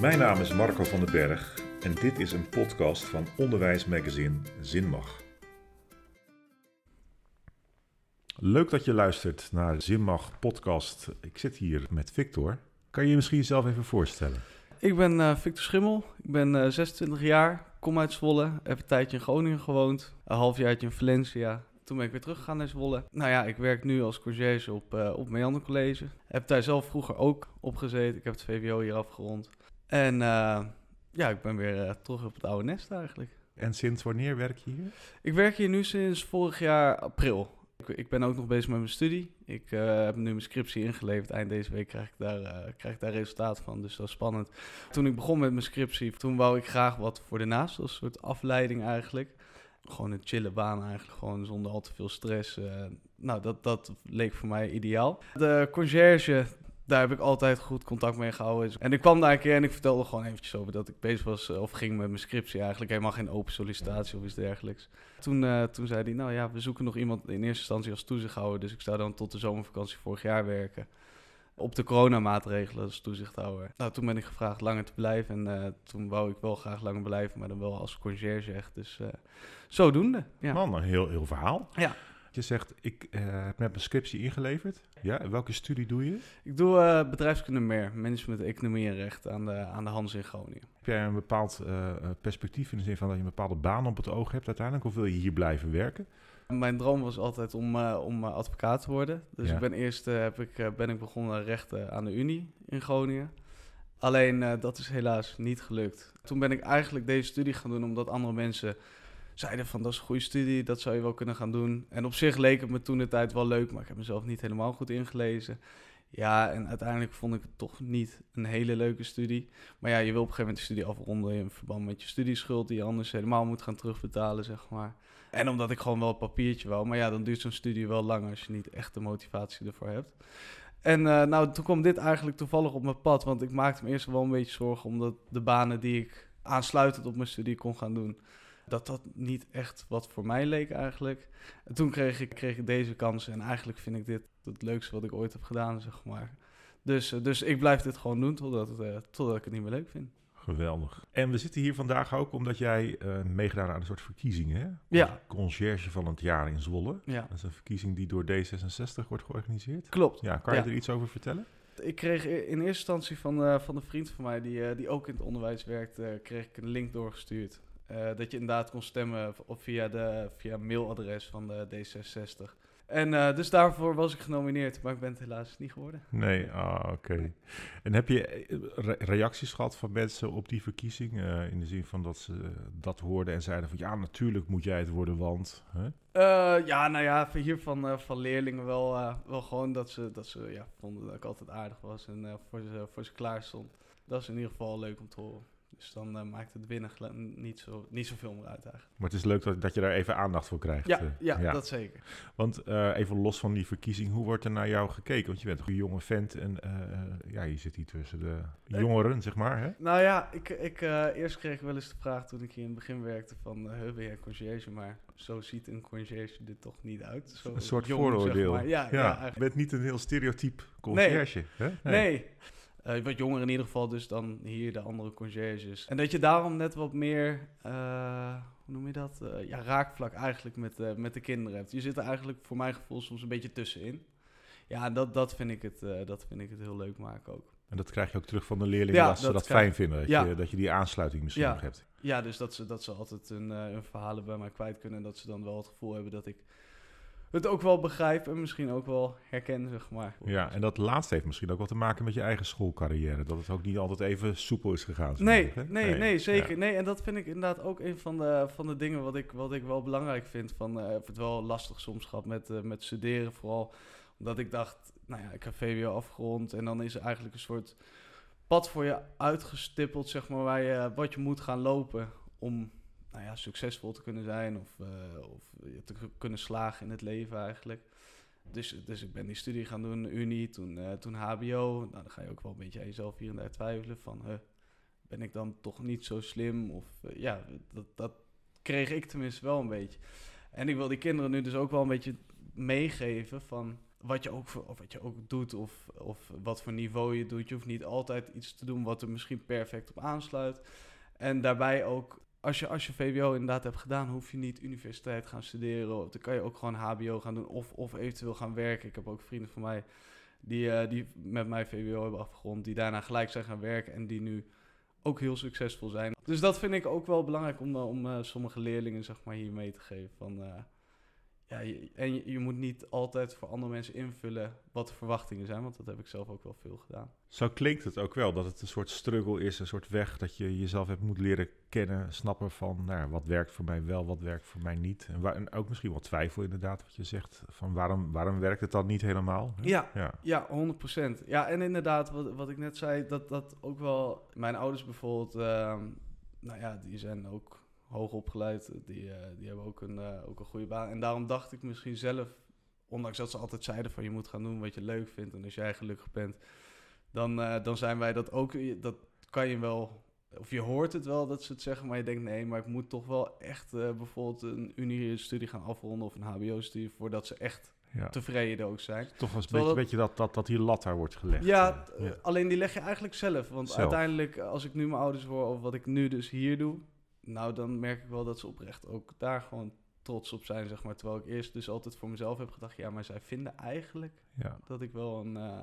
Mijn naam is Marco van den Berg en dit is een podcast van onderwijsmagazine Zinmag. Leuk dat je luistert naar Zinmag podcast. Ik zit hier met Victor. Kan je je misschien jezelf even voorstellen? Ik ben eh, Victor Schimmel, ik ben eh 26 jaar, kom uit Zwolle, heb een tijdje in Groningen gewoond, een halfjaartje in Valencia. Toen ben ik weer teruggegaan naar Zwolle. Nou ja, ik werk nu als conciërge op, eh op Meander College. Heb daar zelf vroeger ook op gezeten. Ik heb het VWO hier afgerond. En eh, ja, ik ben weer eh, terug op het oude nest eigenlijk. En sinds wanneer werk je hier? Ik werk hier nu sinds vorig jaar april. Ik, ik ben ook nog bezig met mijn studie. Ik eh, heb nu mijn scriptie ingeleverd. Eind deze week krijg ik, daar, krijg ik daar resultaat van, dus dat is spannend. Toen ik begon met mijn scriptie, toen wou ik graag wat voor de. Als een soort afleiding eigenlijk. Gewoon een chille baan eigenlijk, gewoon zonder al te veel stress. nou, dat, dat leek voor mij ideaal. De conciërge, daar heb ik altijd goed contact mee gehouden. En ik kwam daar een keer en ik vertelde gewoon eventjes over dat ik bezig was eh, of ging met mijn scriptie eigenlijk. Helemaal geen open sollicitatie of iets dergelijks. Toen, eh, toen zei hij, nou ja, we zoeken nog iemand in eerste instantie als toezichthouder. Dus ik zou dan tot de zomervakantie vorig jaar werken. Op de coronamaatregelen als toezichthouder. Nou, toen ben ik gevraagd langer te blijven. En eh, toen wou ik wel graag langer blijven, maar dan wel als conciërge echt. Dus eh, zodoende, ja. Man, een heel, heel verhaal. Ja. Je zegt, ik eh, heb net mijn scriptie ingeleverd. Ja, en welke studie doe je? Ik doe eh, bedrijfskunde meer, management, economie en recht aan de, aan de Hans in Groningen. Heb jij een bepaald eh, perspectief in de zin van dat je een bepaalde baan op het oog hebt uiteindelijk? Of wil je hier blijven werken? Mijn droom was altijd om, om advocaat te worden. Dus Ja. ik ben eerst heb ik, ben ik begonnen rechten aan de Unie in Groningen. Alleen dat is helaas niet gelukt. Toen ben ik eigenlijk deze studie gaan doen omdat andere mensen zeiden van dat is een goede studie, dat zou je wel kunnen gaan doen. En op zich leek het me toen de tijd wel leuk, maar ik heb mezelf niet helemaal goed ingelezen. Ja, en uiteindelijk vond ik het toch niet een hele leuke studie. Maar ja, je wil op een gegeven moment de studie afronden in verband met je studieschuld, die je anders helemaal moet gaan terugbetalen, zeg maar. En omdat ik gewoon wel een papiertje wou. Maar ja, dan duurt zo'n studie wel lang als je niet echt de motivatie ervoor hebt. En eh, nou, toen kwam dit eigenlijk toevallig op mijn pad. Want ik maakte me eerst wel een beetje zorgen omdat de banen die ik aansluitend op mijn studie kon gaan doen, dat dat niet echt wat voor mij leek eigenlijk. En toen kreeg ik, kreeg ik deze kans en eigenlijk vind ik dit het leukste wat ik ooit heb gedaan, zeg maar. Dus, eh, dus ik blijf dit gewoon doen totdat, het, eh, totdat ik het niet meer leuk vind. Geweldig. En we zitten hier vandaag ook omdat jij eh meegedaan aan een soort verkiezingen. Hè? Ja. Conciërge van het jaar in Zwolle. Ja, Dat is een verkiezing die door D66 wordt georganiseerd. klopt. Ja, kan je Ja. er iets over vertellen? Ik kreeg in eerste instantie van, van een vriend van mij, die, die ook in het onderwijs werkt, kreeg ik een link doorgestuurd. Eh, dat je inderdaad kon stemmen of via, de, via mailadres van de D66. En eh, dus daarvoor was ik genomineerd, maar ik ben het helaas niet geworden. Nee, ah, oké. En heb je eh, re- reacties gehad van mensen op die verkiezing? in de zin van dat ze dat hoorden en zeiden van ja, natuurlijk moet jij het worden, want... Hè? Ja, nou ja, hier van, van leerlingen wel, wel gewoon dat ze, dat ze ja, vonden dat ik altijd aardig was en voor, ze, voor ze klaar stond. Dat is in ieder geval leuk om te horen. Dus dan eh, maakt het winnen gela- niet, zo, niet zoveel meer uit eigenlijk. Maar het is leuk dat, dat je daar even aandacht voor krijgt. Ja, eh. ja, dat zeker. Want eh, even los van die verkiezing, hoe wordt er naar jou gekeken? Want je bent een jonge vent en ja, je zit hier tussen de jongeren, zeg maar. Hè? Nou ja, ik, ik, eerst kreeg ik wel eens de vraag toen ik hier in het begin werkte van... huh, ben jij conciërge? Maar zo ziet een conciërge er toch niet uit. Zo een soort jong, vooroordeel. Zeg maar. Ja, ja, je bent niet een heel stereotyp conciërge. hè? Nee. Eh, wat jonger in ieder geval dus dan hier de andere conciërges. En dat je daarom net wat meer, eh, hoe noem je dat? Eh, ja, raakvlak eigenlijk met, met de kinderen hebt. Je zit er eigenlijk voor mijn gevoel soms een beetje tussenin. Ja, en dat, dat, vind ik het, dat vind ik het heel leuk maken ook. En dat krijg je ook terug van de leerlingen, Ja, dat ze dat fijn vinden. Dat, Ja. je, dat je die aansluiting misschien Ja. nog hebt. Ja, dus dat ze, dat ze altijd hun, hun verhalen bij mij kwijt kunnen. En dat ze dan wel het gevoel hebben dat ik het ook wel begrijp en misschien ook wel herken, zeg maar. Ja, en dat laatste heeft misschien ook wat te maken met je eigen schoolcarrière. Dat het ook niet altijd even soepel is gegaan. Nee, nee, nee, zeker. Ja. Nee, en dat vind ik inderdaad ook een van de, van de dingen wat ik, wat ik wel belangrijk vind. Van, eh, het wel lastig soms gehad met, eh, met studeren, vooral omdat ik dacht, nou ja, ik heb VWO afgerond en dan is er eigenlijk een soort pad voor je uitgestippeld, zeg maar, waar je, wat je moet gaan lopen om nou ja, succesvol te kunnen zijn of, eh, of te kunnen slagen in het leven eigenlijk. Dus, dus ik ben die studie gaan doen, Unie, toen, eh, toen HBO. Nou, dan ga je ook wel een beetje aan jezelf hier en daar twijfelen van... ben ik dan toch niet zo slim? Of eh, ja, dat, dat kreeg ik tenminste wel een beetje. En ik wil die kinderen nu dus ook wel een beetje meegeven van... wat je ook, of wat je ook doet of, of wat voor niveau je doet. Je hoeft niet altijd iets te doen wat er misschien perfect op aansluit. En daarbij ook, als je, als je VWO inderdaad hebt gedaan, hoef je niet universiteit gaan studeren. Dan kan je ook gewoon HBO gaan doen of, of eventueel gaan werken. Ik heb ook vrienden van mij die, eh, die met mij VWO hebben afgerond, die daarna gelijk zijn gaan werken en die nu ook heel succesvol zijn. Dus dat vind ik ook wel belangrijk om, eh, om uh, sommige leerlingen zeg maar, hier mee te geven. Van, ja, en je, je, moet niet altijd voor andere mensen invullen wat de verwachtingen zijn, want dat heb ik zelf ook wel veel gedaan. Zo klinkt het ook wel, dat het een soort struggle is, een soort weg dat je jezelf hebt moet leren kennen, snappen van nou, wat werkt voor mij wel, wat werkt voor mij niet. En, waar, en ook misschien wel twijfel inderdaad, wat je zegt, van waarom, waarom werkt het dan niet helemaal? Ja, ja. ja 100%. Ja, en inderdaad, wat, wat ik net zei, dat, dat ook wel, mijn ouders bijvoorbeeld, uh, nou ja, die zijn ook hoog opgeleid. Die, uh, die hebben ook een, uh, ook een goede baan. En daarom dacht ik misschien zelf, ondanks dat ze altijd zeiden van je moet gaan doen wat je leuk vindt. En als jij gelukkig bent, dan, uh, dan zijn wij dat ook. Dat kan je wel, of je hoort het wel dat ze het zeggen, maar je denkt nee, maar ik moet toch wel echt bijvoorbeeld een unie-studie gaan afronden of een HBO-studie voordat ze echt ja. tevreden ook zijn. Toch wel een beetje, dat, beetje dat, dat, dat die lat daar wordt gelegd. Ja, ja, alleen die leg je eigenlijk zelf. Want zelf. uiteindelijk, als ik nu mijn ouders hoor over wat ik nu dus hier doe, nou, dan merk ik wel dat ze oprecht ook daar gewoon trots op zijn, zeg maar. Terwijl ik eerst dus altijd voor mezelf heb gedacht, ja, maar zij vinden eigenlijk ja. dat ik wel een, uh,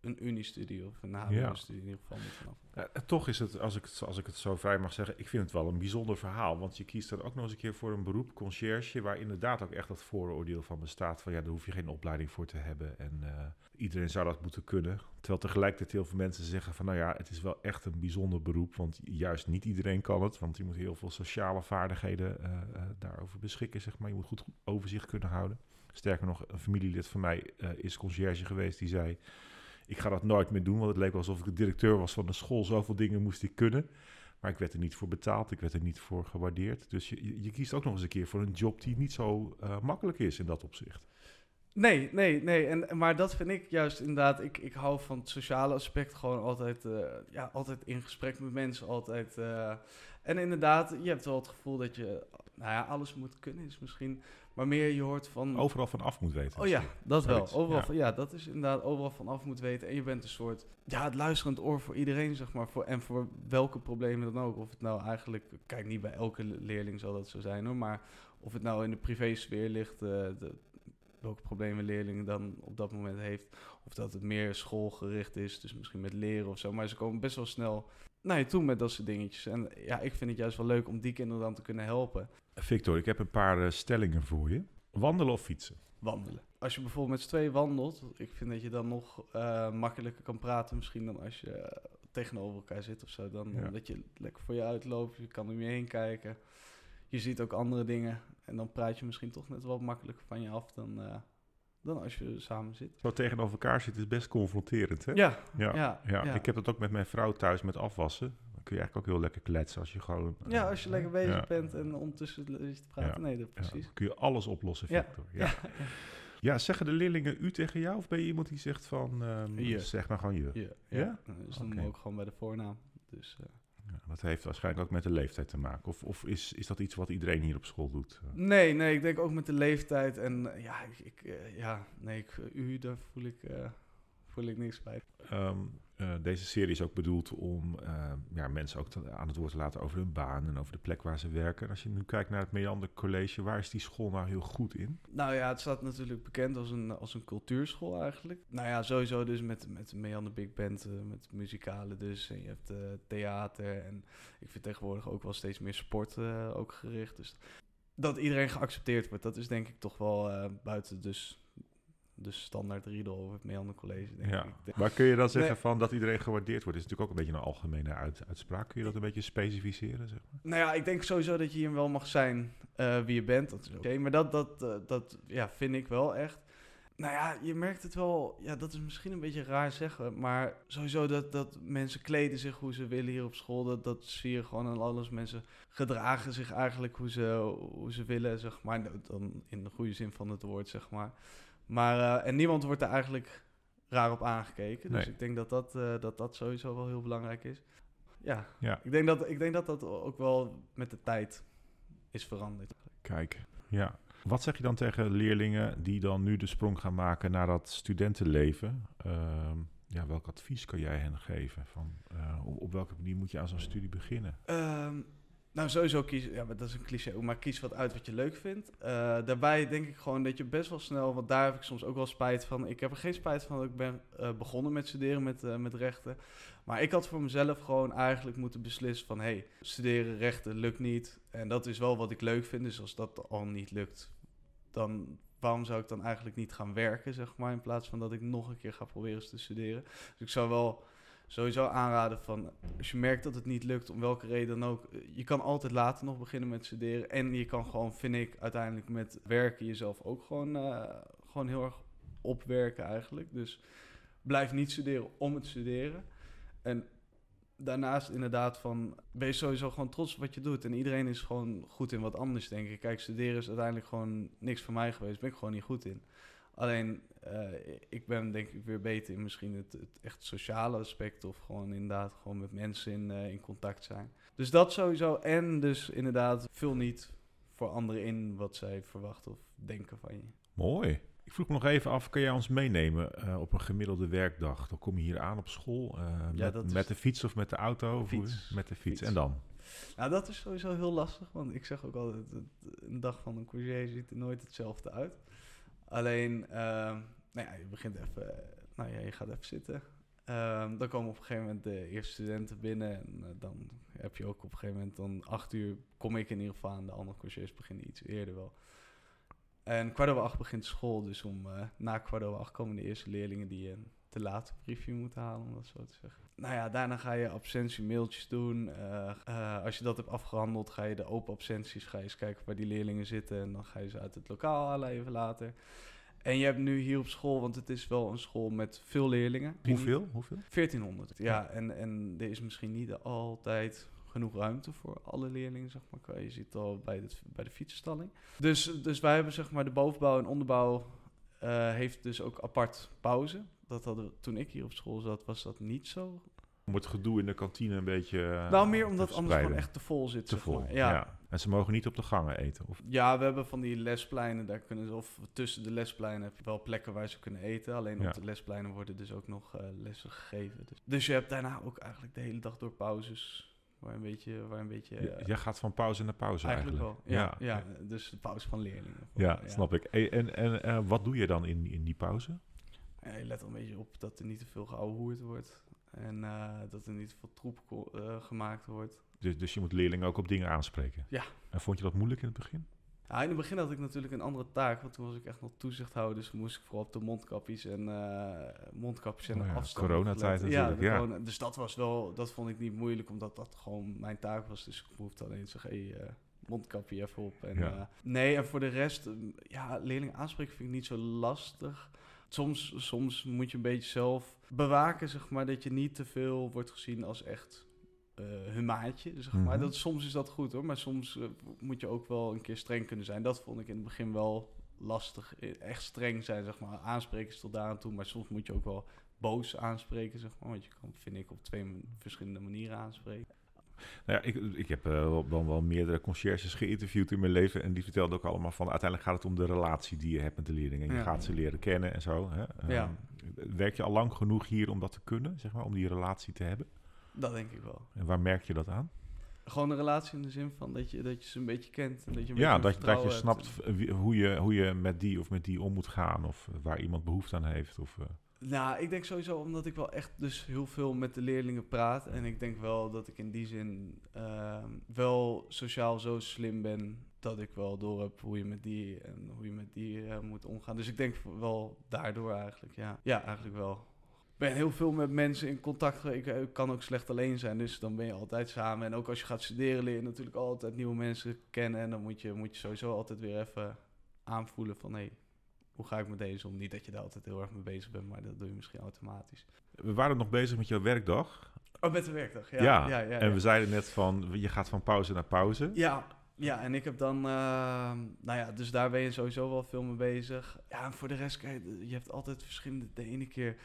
een Unie-studie of een HBO-studie in ieder geval moet vanaf. Ja, toch is het, als ik het, als ik het zo vrij mag zeggen, ik vind het wel een bijzonder verhaal. Want je kiest dan ook nog eens een keer voor een beroep, conciërge, waar inderdaad ook echt dat vooroordeel van bestaat. Van ja, daar hoef je geen opleiding voor te hebben. En uh, iedereen zou dat moeten kunnen. Terwijl tegelijkertijd heel veel mensen zeggen van nou ja, het is wel echt een bijzonder beroep. Want juist niet iedereen kan het. Want je moet heel veel sociale vaardigheden uh, uh, daarover beschikken, zeg maar. Je moet goed overzicht kunnen houden. Sterker nog, een familielid van mij is conciërge geweest die zei ik ga dat nooit meer doen, want het leek alsof ik de directeur was van de school. Zoveel dingen moest ik kunnen. Maar ik werd er niet voor betaald, ik werd er niet voor gewaardeerd. Dus je, je kiest ook nog eens een keer voor een job die niet zo uh, makkelijk is in dat opzicht. Nee, nee, nee. En, maar dat vind ik juist inderdaad. Ik, ik hou van het sociale aspect gewoon altijd, uh, ja, altijd in gesprek met mensen. Altijd. Uh, en inderdaad, je hebt wel het gevoel dat je, nou ja, alles moet kunnen. Is misschien maar meer je hoort van... Overal van af moet weten. Oh ja, dat wel. Overal ja. Van, ja, dat is inderdaad overal van af moet weten. En je bent een soort, ja, het luisterend oor voor iedereen, zeg maar. Voor, en voor welke problemen dan ook. Of het nou eigenlijk, kijk, niet bij elke leerling zal dat zo zijn hoor. Maar of het nou in de privésfeer ligt, uh, de, welke problemen leerlingen dan op dat moment heeft. Of dat het meer schoolgericht is, dus misschien met leren of zo. Maar ze komen best wel snel naar je toe met dat soort dingetjes. En ja, ik vind het juist wel leuk om die kinderen dan te kunnen helpen. Victor, ik heb een paar uh, stellingen voor je. Wandelen of fietsen? Wandelen. Als je bijvoorbeeld met z'n twee wandelt, ik vind dat je dan nog uh, makkelijker kan praten misschien dan als je uh, tegenover elkaar zit of zo. Dan ja. dat je lekker voor je uitloopt, je kan om je heen kijken. Je ziet ook andere dingen en dan praat je misschien toch net wat makkelijker van je af dan, dan als je samen zit. Zo tegenover elkaar zitten is best confronterend, hè? Ja. Ja, ja, ja. Ik heb dat ook met mijn vrouw thuis met afwassen kun je eigenlijk ook heel lekker kletsen als je gewoon... Ja, als je uh, lekker bezig bent en ondertussen te praten. Nee, dat precies. kun je alles oplossen, Victor. Ja. Ja. zeggen de leerlingen u tegen jou? Of ben je iemand die zegt van... Um, zeg maar gewoon je? Ja. ja? Dus dan okay. ook gewoon bij de voornaam. Dus... Uh, dat heeft waarschijnlijk ook met de leeftijd te maken. Of, of is, is dat iets wat iedereen hier op school doet? Nee, nee, ik denk ook met de leeftijd. En ja, ik, ik uh, ja, nee, ik, u, daar voel ik, voel ik niks bij. Um, uh, deze serie is ook bedoeld om uh, ja, mensen ook aan het woord te laten over hun baan en over de plek waar ze werken. En als je nu kijkt naar het Meander College, waar is die school nou heel goed in? Nou ja, het staat natuurlijk bekend als een, als een cultuurschool eigenlijk. Nou ja, sowieso dus met, met Meander Big Band, uh, met muzikalen dus. En je hebt theater en ik vind tegenwoordig ook wel steeds meer sport ook gericht. Dus dat iedereen geaccepteerd wordt, dat is denk ik toch wel buiten dus de standaard riedel over het Meander College, denk ja. ik. Maar kun je dan zeggen van dat iedereen gewaardeerd wordt? is natuurlijk ook een beetje een algemene uit, uitspraak. Kun je dat een beetje specificeren, zeg maar? Nou ja, ik denk sowieso dat je hier wel mag zijn uh, wie je bent. Dat is oké, okay. maar dat, dat, uh, dat ja, vind ik wel echt. Nou ja, je merkt het wel. Ja, dat is misschien een beetje raar zeggen. Maar sowieso dat, dat mensen kleden zich hoe ze willen hier op school. Dat, dat zie je gewoon aan alles. Mensen gedragen zich eigenlijk hoe ze, hoe ze willen, zeg maar. Dan in de goede zin van het woord, zeg maar. Maar, uh, en niemand wordt er eigenlijk raar op aangekeken. Dus nee. ik denk dat dat, uh, dat dat sowieso wel heel belangrijk is. Ja, ja. Ik, denk dat, ik denk dat dat ook wel met de tijd is veranderd. Kijk, ja. Wat zeg je dan tegen leerlingen die dan nu de sprong gaan maken naar dat studentenleven? Ehm, ja, welk advies kan jij hen geven? Van, eh, op, op welke manier moet je aan zo'n studie beginnen? Ehm, nou, sowieso kies, ja, maar dat is een cliché, maar kies wat uit wat je leuk vindt. Eh, daarbij denk ik gewoon dat je best wel snel, want daar heb ik soms ook wel spijt van. Ik heb er geen spijt van dat ik ben eh, begonnen met studeren met, eh, met rechten. Maar ik had voor mezelf gewoon eigenlijk moeten beslissen van, hey, studeren rechten lukt niet. En dat is wel wat ik leuk vind, dus als dat al niet lukt, dan waarom zou ik dan eigenlijk niet gaan werken, zeg maar, in plaats van dat ik nog een keer ga proberen te studeren. Dus ik zou wel sowieso aanraden van als je merkt dat het niet lukt, om welke reden dan ook, je kan altijd later nog beginnen met studeren. En je kan gewoon, vind ik, uiteindelijk met werken jezelf ook gewoon, uh, gewoon heel erg opwerken eigenlijk. Dus blijf niet studeren om het studeren. En daarnaast inderdaad van, wees sowieso gewoon trots op wat je doet. En iedereen is gewoon goed in wat anders, denk ik. Kijk, studeren is uiteindelijk gewoon niks voor mij geweest. Ben ik gewoon niet goed in. Alleen, uh, ik ben denk ik weer beter in misschien het, het, echt sociale aspect. Of gewoon inderdaad gewoon met mensen in, uh, in contact zijn. Dus dat sowieso. En dus inderdaad, vul niet voor anderen in wat zij verwachten of denken van je. Mooi. Ik vroeg me nog even af, kan jij ons meenemen uh, op een gemiddelde werkdag? Dan kom je hier aan op school ja, met, met, de fiets of met de auto? Fiets. Met de fiets. fiets. En dan? Nou, dat is sowieso heel lastig. Want ik zeg ook altijd, een dag van een courgette ziet er nooit hetzelfde uit. Alleen, uh, nou ja, je begint even, nou ja, je gaat even zitten. Um, dan komen op een gegeven moment de eerste studenten binnen. En uh, dan heb je ook op een gegeven moment, dan acht uur kom ik in ieder geval aan. De andere coureurs beginnen iets eerder wel. En kwart over acht begint school, dus om uh, na kwart over acht komen de eerste leerlingen die een te laat briefje moeten halen, om dat zo te zeggen. Nou ja, daarna ga je absentie-mailtjes doen. Uh, uh, als je dat hebt afgehandeld, ga je de open absenties, ga je eens kijken waar die leerlingen zitten. En dan ga je ze uit het lokaal halen even later. En je hebt nu hier op school, want het is wel een school met veel leerlingen. Hoeveel? Hoeveel? 1400, ja. En, en er is misschien niet altijd genoeg ruimte voor alle leerlingen, zeg maar. Je ziet het al bij de, bij de fietsenstalling. Dus, dus wij hebben zeg maar de bovenbouw en onderbouw uh, heeft dus ook apart pauze. Dat hadden toen ik hier op school zat, was dat niet zo. Om het gedoe in de kantine een beetje. Uh, nou, meer omdat anders gewoon echt te vol zit. Te zeg vol. Maar. Ja. ja. En ze mogen niet op de gangen eten. Of? Ja, we hebben van die lespleinen. Daar kunnen ze, of tussen de lespleinen heb je wel plekken waar ze kunnen eten. Alleen ja. op de lespleinen worden dus ook nog uh, lessen gegeven. Dus. dus je hebt daarna ook eigenlijk de hele dag door pauzes. Waar een beetje, waar een beetje uh, Jij gaat van pauze naar pauze eigenlijk. eigenlijk. Wel. Ja, ja. ja, dus de pauze van leerlingen. Ja, ja. snap ik. En, en uh, wat doe je dan in, in die pauze? Ja, je let er een beetje op dat er niet te veel geouwehoerd wordt. En uh, dat er niet te veel troep gemaakt wordt. Dus, dus je moet leerlingen ook op dingen aanspreken? Ja. En vond je dat moeilijk in het begin? Ja, in het begin had ik natuurlijk een andere taak, want toen was ik echt nog toezichthouder. Dus moest ik vooral op de mondkapjes en uh, mondkapjes en oh ja, afstand. Coronatijd natuurlijk, ja. Corona, dus dat was wel, dat vond ik niet moeilijk, omdat dat gewoon mijn taak was. Dus ik hoefde alleen te zeggen, hey, uh, mondkapje even op. En, ja. uh, nee, en voor de rest, ja, leerlingen aanspreken vind ik niet zo lastig. Soms, soms moet je een beetje zelf bewaken, zeg maar, dat je niet te veel wordt gezien als echt uh, hun maatje. Zeg maar. Mm -hmm. dat, soms is dat goed hoor, maar soms uh, moet je ook wel een keer streng kunnen zijn. Dat vond ik in het begin wel lastig. Echt streng zijn, zeg maar. Aanspreken is tot daar aan toe, maar soms moet je ook wel boos aanspreken, zeg maar. Want je kan, vind ik, op twee verschillende manieren aanspreken. Nou ja, ik, ik heb uh, wel, wel meerdere conciërges geïnterviewd in mijn leven. En die vertelden ook allemaal van... uiteindelijk gaat het om de relatie die je hebt met de leerlingen. En je ja. gaat ze leren kennen en zo. Hè? Ja. Um, werk je al lang genoeg hier om dat te kunnen, zeg maar? Om die relatie te hebben? Dat denk ik wel. En waar merk je dat aan? Gewoon een relatie in de zin van dat je, dat je ze een beetje kent. En dat je ja, dat, dat je snapt wie, hoe, je, hoe je met die of met die om moet gaan. Of waar iemand behoefte aan heeft. Of, uh... Nou, ik denk sowieso omdat ik wel echt dus heel veel met de leerlingen praat. En ik denk wel dat ik in die zin uh, wel sociaal zo slim ben dat ik wel door heb hoe je met die en hoe je met die uh, moet omgaan. Dus ik denk wel daardoor eigenlijk, ja. Ja, eigenlijk wel ben heel veel met mensen in contact. Ik, ik, kan ook slecht alleen zijn, dus dan ben je altijd samen. En ook als je gaat studeren, leer je natuurlijk altijd nieuwe mensen kennen. En dan moet je, moet je sowieso altijd weer even aanvoelen van... hé, hoe ga ik met deze om? Niet dat je daar altijd heel erg mee bezig bent, maar dat doe je misschien automatisch. We waren nog bezig met jouw werkdag. Oh, met de werkdag, ja. Ja, ja, en we zeiden net van, je gaat van pauze naar pauze. Ja, ja, en ik heb dan, uh, nou ja, dus daar ben je sowieso wel veel mee bezig. Ja, en voor de rest, je hebt altijd verschillende, de ene keer...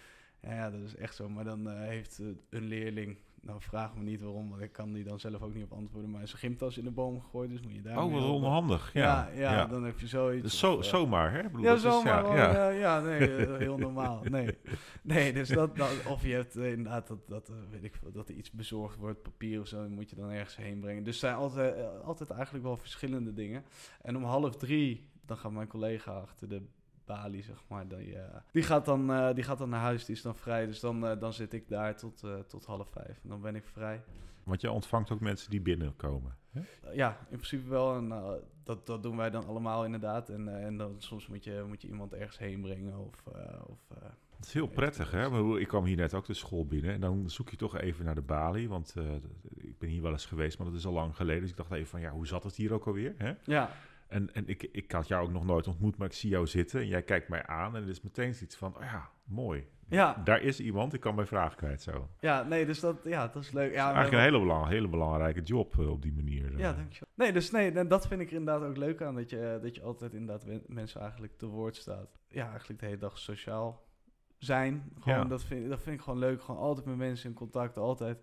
Ja, dat is echt zo. Maar dan uh, heeft uh, een leerling Nou, vraag me niet waarom, want ik kan die dan zelf ook niet op antwoorden. Maar zijn gymtas in de boom gegooid, dus moet je daar. Oh, wat onhandig. Ja, ja, ja, dan heb je zoiets. Dus zo, of, eh, zomaar, hè? Bedoel, ja, is- zomaar. ja, Ja, nee, eh, heel normaal. Nee, nee dus dat, dat, of je hebt eh, inderdaad dat, dat, weet ik dat er iets bezorgd wordt, papier of zo, moet je dan ergens heen brengen. Dus zijn altijd, altijd eigenlijk wel verschillende dingen. En om half drie, dan gaat mijn collega achter de balie, zeg maar, die, eh, die, gaat dan, eh, die gaat dan naar huis, die is dan vrij. Dus dan, eh, dan zit ik daar tot, eh, tot half vijf en dan ben ik vrij. Want je ontvangt ook mensen die binnenkomen. Hè? Ja, in principe wel. En dat, dat doen wij dan allemaal inderdaad. En, en dan soms moet je, moet je iemand ergens heen brengen. Of, of, Het is heel prettig, hè? Ik kwam hier net ook de school binnen en dan zoek je toch even naar de balie. Want ik ben hier wel eens geweest, maar dat is al lang geleden. Dus ik dacht even van, ja, hoe zat het hier ook alweer? Hè? ja, En, en ik, ik had jou ook nog nooit ontmoet, maar ik zie jou zitten en jij kijkt mij aan. En er is meteen iets van, oh ja, mooi. ja, Daar is iemand, ik kan mijn vraag kwijt zo. ja, nee, dus dat, ja, dat is leuk. Ja, Eigenlijk een hele, belang, hele belangrijke job eh, op die manier. eh. Ja, dankjewel. Nee, dus nee, en dat vind ik er inderdaad ook leuk aan. Dat je, eh, dat je altijd inderdaad mensen eigenlijk te woord staat. Ja, eigenlijk de hele dag sociaal zijn. Gewoon, Ja. dat, vind, dat vind ik gewoon leuk. Gewoon altijd met mensen in contact, altijd.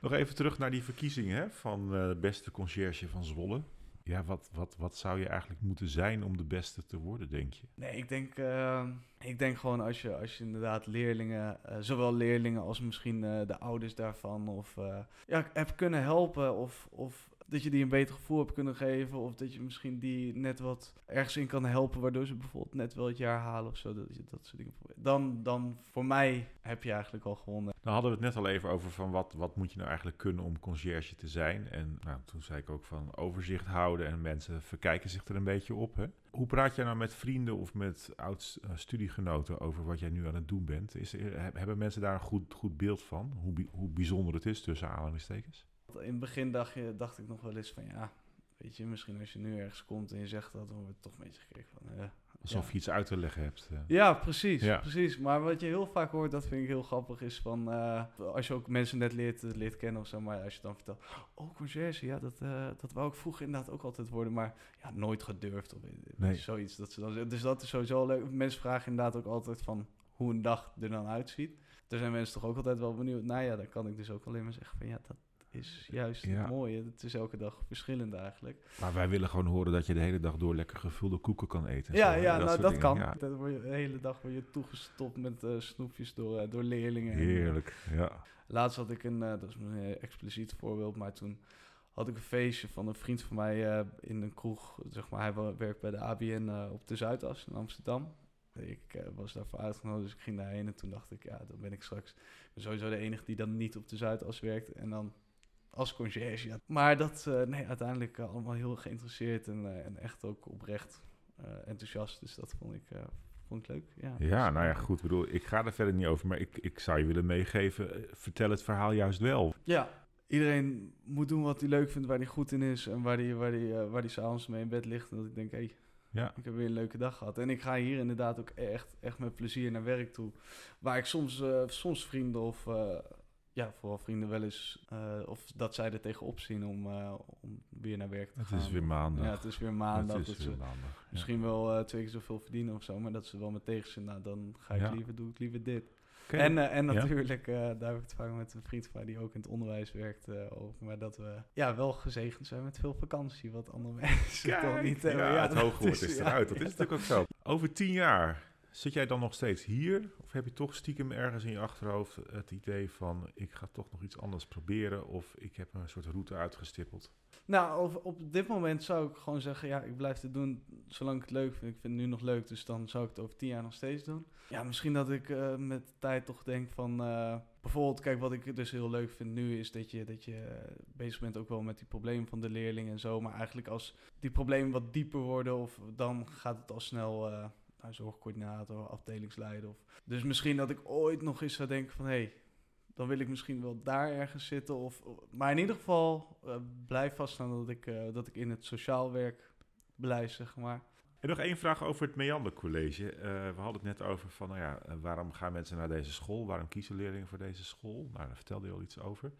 Nog even terug naar die verkiezingen hè, van de beste conciërge van Zwolle. Ja, wat, wat, wat zou je eigenlijk moeten zijn om de beste te worden, denk je? Nee, ik denk, eh, ik denk gewoon als je, als je inderdaad leerlingen, eh, zowel leerlingen als misschien eh, de ouders daarvan, of eh, ja, hebt kunnen helpen, of, of dat je die een beter gevoel hebt kunnen geven, of dat je misschien die net wat ergens in kan helpen, waardoor ze bijvoorbeeld net wel het jaar halen of zo, dat dat soort dingen. Dan, dan voor mij heb je eigenlijk al gewonnen. Nou hadden we het net al even over van wat, wat moet je nou eigenlijk kunnen om conciërge te zijn. En nou, toen zei ik ook van overzicht houden en mensen verkijken zich er een beetje op. Hè? Hoe praat jij nou met vrienden of met oud-studiegenoten over wat jij nu aan het doen bent? Is, heb- hebben mensen daar een goed, goed beeld van? Hoe, hoe bijzonder het is tussen aanhalingstekens? In het begin dacht, je, dacht ik nog wel eens van ja, weet je, misschien als je nu ergens komt en je zegt dat, dan wordt het toch een beetje gekeken van... eh, Alsof Ja. je iets uit te leggen hebt. eh. Ja, precies, Ja. precies. Maar wat je heel vaak hoort, dat vind ik heel grappig, is van... eh, als je ook mensen net leert, leert kennen of zo, maar als je dan vertelt... Oh, conciërge, ja, dat, dat wou ik vroeger inderdaad ook altijd worden, maar ja, nooit gedurfd of Nee. zoiets. Dat ze dan, dus dat is sowieso leuk. Mensen vragen inderdaad ook altijd van hoe een dag er dan uitziet. Er zijn mensen toch ook altijd wel benieuwd. Nou ja, dan kan ik dus ook alleen maar zeggen van ja, dat is juist Ja. het mooie. Het is elke dag verschillend eigenlijk. Maar wij willen gewoon horen dat je de hele dag door lekker gevulde koeken kan eten. en Ja, zo, ja nou, soort dat kan. Ja. Dat word je, de hele dag word je toegestopt met eh, snoepjes door, eh, door leerlingen. En, eh, Heerlijk, ja. Laatst had ik een, dat is een expliciet voorbeeld, maar toen had ik een feestje van een vriend van mij in een kroeg. Zeg maar, hij werkt bij de ABN op de Zuidas in Amsterdam. Ik was daarvoor uitgenodigd, dus ik ging daarheen en toen dacht ik, ja, dan ben ik straks sowieso de enige die dan niet op de Zuidas werkt en dan als conciërge. Ja. Maar dat, eh, nee, uiteindelijk eh, allemaal heel geïnteresseerd en, eh, en echt ook oprecht enthousiast. Dus dat vond ik, vond ik leuk. Ja, Ja, Dus, nou ja, goed. Ik bedoel, ik ga er verder niet over, maar ik, ik zou je willen meegeven. Vertel het verhaal juist wel. Ja, iedereen moet doen wat hij leuk vindt, waar hij goed in is en waar hij, waar hij, eh, waar hij s'avonds mee in bed ligt. En dat ik denk, hé, hey, Ja, ik heb weer een leuke dag gehad. En ik ga hier inderdaad ook echt, echt met plezier naar werk toe. Waar ik soms, soms vrienden of, ja, vooral vrienden wel eens, eh, of dat zij er tegenop zien om, eh, om weer naar werk te het gaan. is weer maandag. Ja, het is weer maandag. Het dat is ze weer maandag. ja. misschien wel eh, twee keer zoveel verdienen of zo, maar dat ze wel met tegenzin, nou dan ga ik Ja. liever, doe ik liever dit. Oké. En, eh, en Ja. natuurlijk, eh, daar heb ik het vaak met een vriend van mij die ook in het onderwijs werkt eh, over. Maar dat we ja, wel gezegend zijn met veel vakantie, wat andere mensen toch niet ja, hebben. het dat hoge woord is ja, eruit. Dat ja, is natuurlijk ook zo. Over tien jaar, zit jij dan nog steeds hier? Of heb je toch stiekem ergens in je achterhoofd het idee van... ik ga toch nog iets anders proberen... of ik heb een soort route uitgestippeld? Nou, op, op dit moment zou ik gewoon zeggen, ja, ik blijf het doen zolang ik het leuk vind. Ik vind het nu nog leuk, dus dan zou ik het over tien jaar nog steeds doen. Ja, misschien dat ik eh, met de tijd toch denk van... eh, bijvoorbeeld, kijk, wat ik dus heel leuk vind nu is dat je, dat je bezig bent ook wel met die problemen van de leerlingen en zo. Maar eigenlijk als die problemen wat dieper worden, of dan gaat het al snel... eh nou, zorgcoördinator, afdelingsleider. Of, dus misschien dat ik ooit nog eens zou denken van... hé, hey, dan wil ik misschien wel daar ergens zitten. Of, maar in ieder geval eh, blijf vaststaan dat ik, eh, dat ik in het sociaal werk blijf, zeg maar. En nog één vraag over het Meander College. Eh, we hadden het net over van, nou ja, waarom gaan mensen naar deze school? Waarom kiezen leerlingen voor deze school? Nou, daar vertelde je al iets over.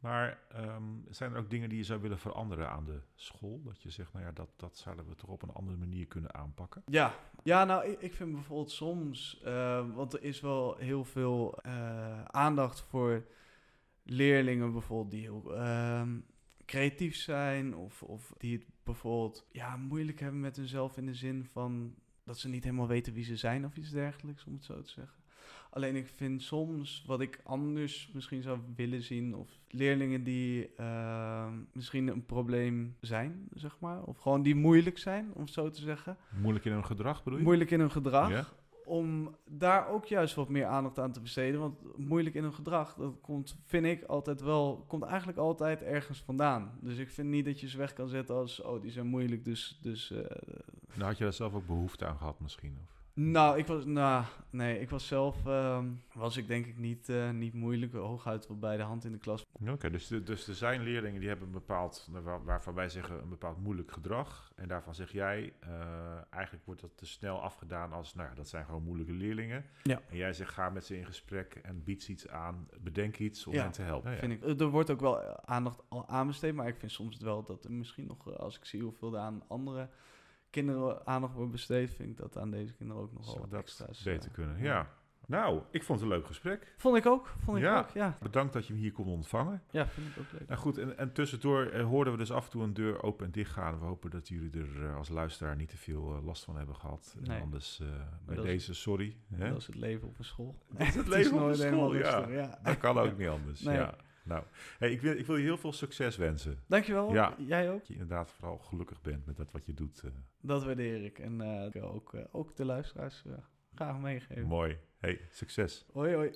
Maar ehm, zijn er ook dingen die je zou willen veranderen aan de school? Dat je zegt, nou ja, dat, dat zouden we toch op een andere manier kunnen aanpakken? Ja, ja nou, ik, ik vind bijvoorbeeld soms, eh, want er is wel heel veel eh, aandacht voor leerlingen bijvoorbeeld die heel ehm, creatief zijn of, of die het bijvoorbeeld ja, moeilijk hebben met hunzelf in de zin van dat ze niet helemaal weten wie ze zijn of iets dergelijks, om het zo te zeggen. Alleen ik vind soms wat ik anders misschien zou willen zien, of leerlingen die ehm, misschien een probleem zijn, zeg maar, of gewoon die moeilijk zijn, om het zo te zeggen. Moeilijk in hun gedrag bedoel je? Moeilijk in hun gedrag. Ja? Om daar ook juist wat meer aandacht aan te besteden. Want moeilijk in hun gedrag, dat komt, vind ik altijd wel, komt eigenlijk altijd ergens vandaan. Dus ik vind niet dat je ze weg kan zetten als, oh, die zijn moeilijk, dus. dus eh, Nou, had je daar zelf ook behoefte aan gehad misschien? Of? Nou, ik was, nou, nee, ik was zelf, ehm, was ik denk ik niet, eh, niet moeilijk, hooguit wel bij de hand in de klas. Oké, dus, de- dus er zijn leerlingen die hebben een bepaald, nou, waar- waarvan wij zeggen een bepaald moeilijk gedrag. En daarvan zeg jij, eh, eigenlijk wordt dat te snel afgedaan als, nou ja, dat zijn gewoon moeilijke leerlingen. Ja. En jij zegt, ga met ze in gesprek en bied ze iets aan, bedenk iets om Ja, hen te helpen. Ja. Vind ik. Eh, Er wordt ook wel aandacht al aan besteed, maar ik vind soms wel dat er misschien nog, eh, als ik zie hoeveel er aan andere kinderen aandacht wordt besteed, vind ik dat aan deze kinderen ook nog wel Zou wat dat extra's. beter eh, kunnen, ja. Nou, ik vond het een leuk gesprek. Vond ik ook, vond ik Ja. ook, ja. Bedankt dat je me hier kon ontvangen. Ja, vind ik ook leuk. Nou goed, en, en tussendoor eh, hoorden we dus af en toe een deur open en dicht gaan. We hopen dat jullie er eh, als luisteraar niet te veel eh, last van hebben gehad. En Nee. anders eh, bij is- deze, sorry. Hè? Dat is het leven op een school. Dat is het is leven op nooit de helemaal school, ja. ja. Dat kan ook niet anders. Nee. Ja. Nou, hey, ik, wil, ik wil je heel veel succes wensen. Dankjewel, Ja. jij ook. Dat je inderdaad vooral gelukkig bent met dat wat je doet. eh, Dat waardeer ik. En eh, ik wil ook, eh, ook de luisteraars graag meegeven. mooi. Hey, succes. Hoi hoi.